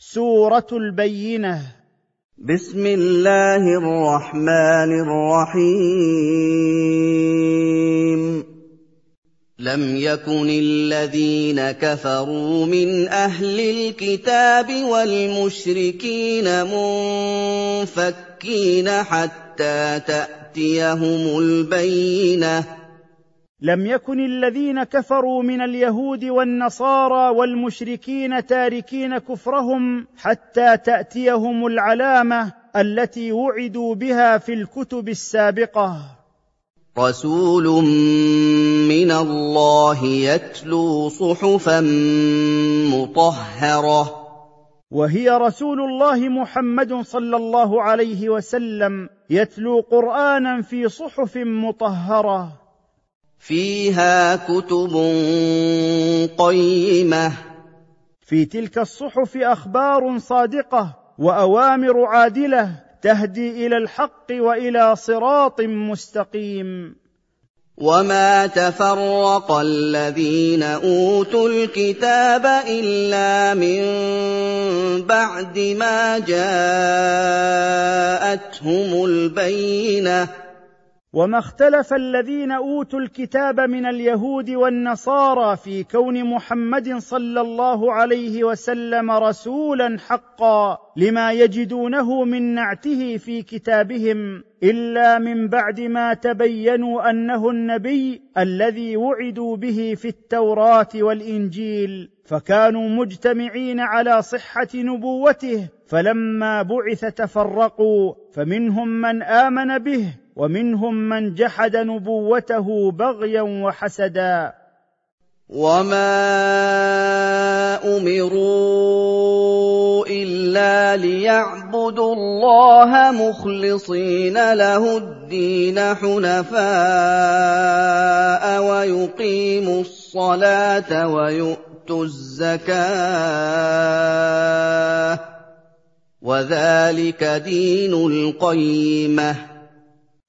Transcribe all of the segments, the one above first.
سورة البينة. بسم الله الرحمن الرحيم. لم يكن الذين كفروا من أهل الكتاب والمشركين منفكين حتى تأتيهم البينة. لم يكن الذين كفروا من اليهود والنصارى والمشركين تاركين كفرهم حتى تأتيهم العلامة التي وعدوا بها في الكتب السابقة. رسول من الله يتلو صحفا مطهرة. وهي رسول الله محمد صلى الله عليه وسلم يتلو قرانا في صحف مطهرة. فيها كتب قيمة. في تلك الصحف أخبار صادقة وأوامر عادلة تهدي إلى الحق وإلى صراط مستقيم. وما تفرق الذين أوتوا الكتاب إلا من بعد ما جاءتهم البينة. وما اختلف الذين أوتوا الكتاب من اليهود والنصارى في كون محمد صلى الله عليه وسلم رسولا حقا لما يجدونه من نعته في كتابهم إلا من بعد ما تبينوا أنه النبي الذي وعدوا به في التوراة والإنجيل فكانوا مجتمعين على صحة نبوته فلما بعث تفرقوا فمنهم من آمن به ومنهم من جحد نبوته بغيا وحسدا. وما امروا الا ليعبدوا الله مخلصين له الدين حنفاء ويقيموا الصلاه ويؤتوا الزكاه. وذلك دين القيمه.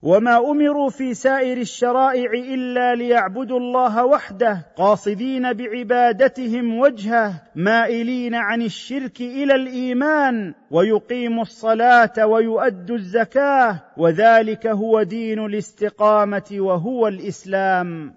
وما امروا في سائر الشرائع الا ليعبدوا الله وحده قاصدين بعبادتهم وجهه مائلين عن الشرك إلى الايمان ويقيموا الصلاه ويؤدوا الزكاه وذلك هو دين الاستقامه وهو الاسلام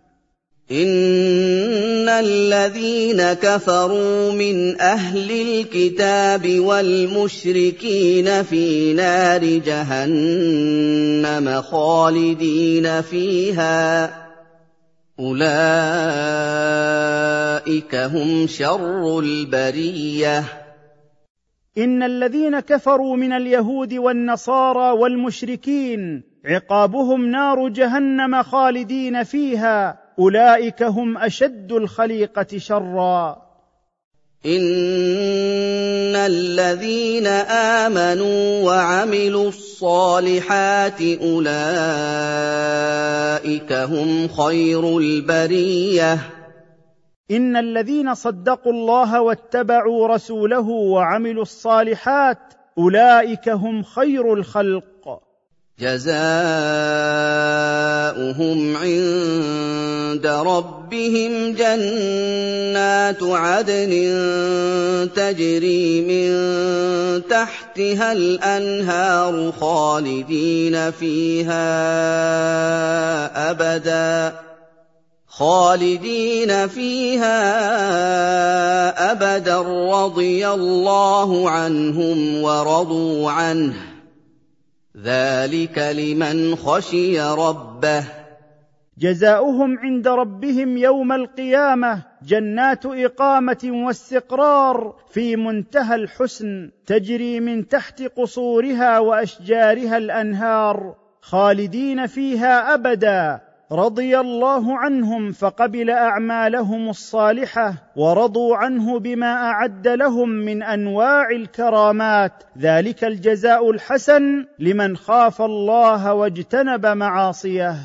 ان الذين كفروا من أهل الكتاب والمشركين في نار جهنم خالدين فيها اولئك هم شر البريه ان الذين كفروا من اليهود والنصارى والمشركين عقابهم نار جهنم خالدين فيها أولئك هم أشد الخليقة شرا. إن الذين آمنوا وعملوا الصالحات أولئك هم خير البرية. إن الذين صدقوا الله واتبعوا رسوله وعملوا الصالحات أولئك هم خير الخلق. جزاؤهم عند ربهم جنات عدن تجري من تحتها الأنهار خالدين فيها أبدا خالدين فيها أبدا. رضي الله عنهم ورضوا عنه. ذلك لمن خشي ربه. جزاؤهم عند ربهم يوم القيامة جنات إقامة واستقرار في منتهى الحسن تجري من تحت قصورها وأشجارها الأنهار خالدين فيها أبدا. رضي الله عنهم فقبل أعمالهم الصالحة ورضوا عنه بما أعد لهم من أنواع الكرامات. ذلك الجزاء الحسن لمن خاف الله واجتنب معاصيه.